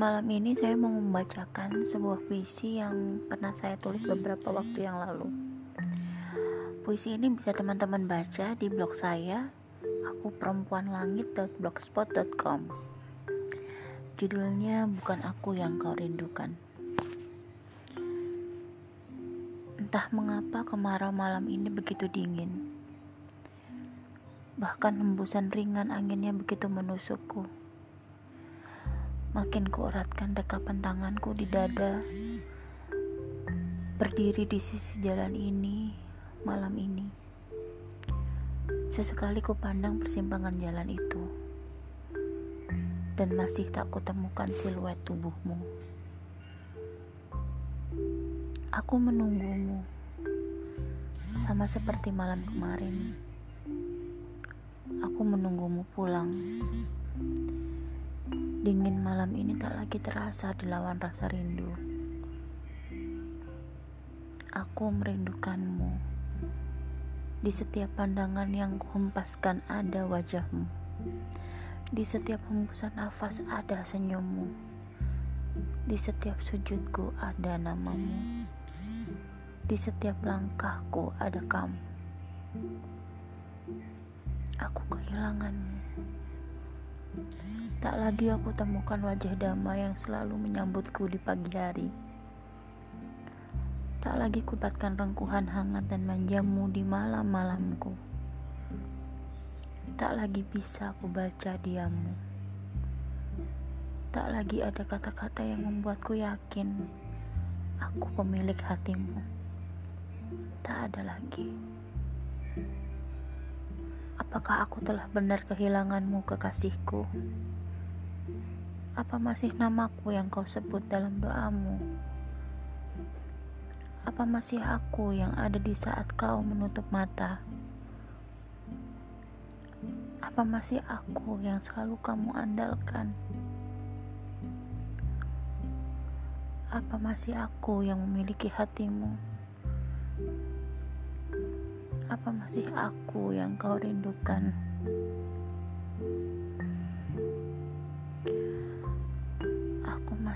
Malam ini saya mau membacakan sebuah puisi yang pernah saya tulis beberapa waktu yang lalu. Puisi ini bisa teman-teman baca di blog saya, aku perempuan langit.blogspot.com. Judulnya bukan aku yang kau rindukan. Entah mengapa kemarau malam ini begitu dingin. Bahkan hembusan ringan anginnya begitu menusukku Makin kueratkan dekapan tanganku di dada. Berdiri di sisi jalan ini Malam ini. Sesekali ku pandang persimpangan jalan itu. Dan masih tak kutemukan siluet tubuhmu. Aku menunggumu. Sama seperti malam kemarin. Aku menunggumu pulang Dingin malam ini tak lagi terasa dilawan rasa rindu. Aku merindukanmu. Di setiap pandangan yang kuhempaskan ada wajahmu. Di setiap hembusan nafas ada senyummu. Di setiap sujudku ada namamu. Di setiap langkahku ada kamu. Aku kehilanganmu. Tak lagi aku temukan wajah damai yang selalu menyambutku di pagi hari. Tak lagi kubatkan rengkuhan hangat dan manjamu di malam-malamku. Tak lagi bisa aku baca diammu. Tak lagi ada kata-kata yang membuatku yakin aku pemilik hatimu. Tak ada lagi. Apakah aku telah benar kehilanganmu, kekasihku? Apa masih namaku yang kau sebut dalam doamu? Apa masih aku yang ada di saat kau menutup mata? Apa masih aku yang selalu kamu andalkan? Apa masih aku yang memiliki hatimu? Apa masih aku yang kau rindukan?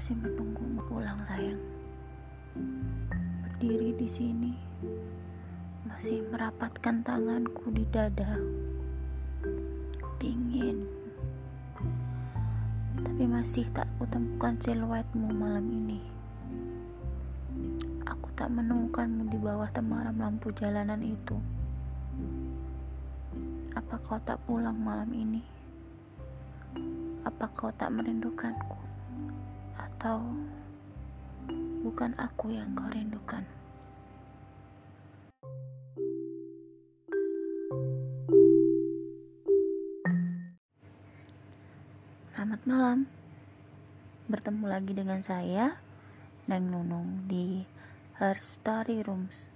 masih menunggumu pulang sayang. Berdiri di sini masih merapatkan tanganku di dada. Dingin tapi masih tak kutemukan siluetmu malam ini. Aku tak menemukanmu di bawah temaram lampu jalanan itu apa kau tak pulang malam ini apa kau tak merindukanku atau bukan aku yang kau rindukan? Selamat malam. Bertemu lagi dengan saya, Neng Nunung di Her Story Rooms.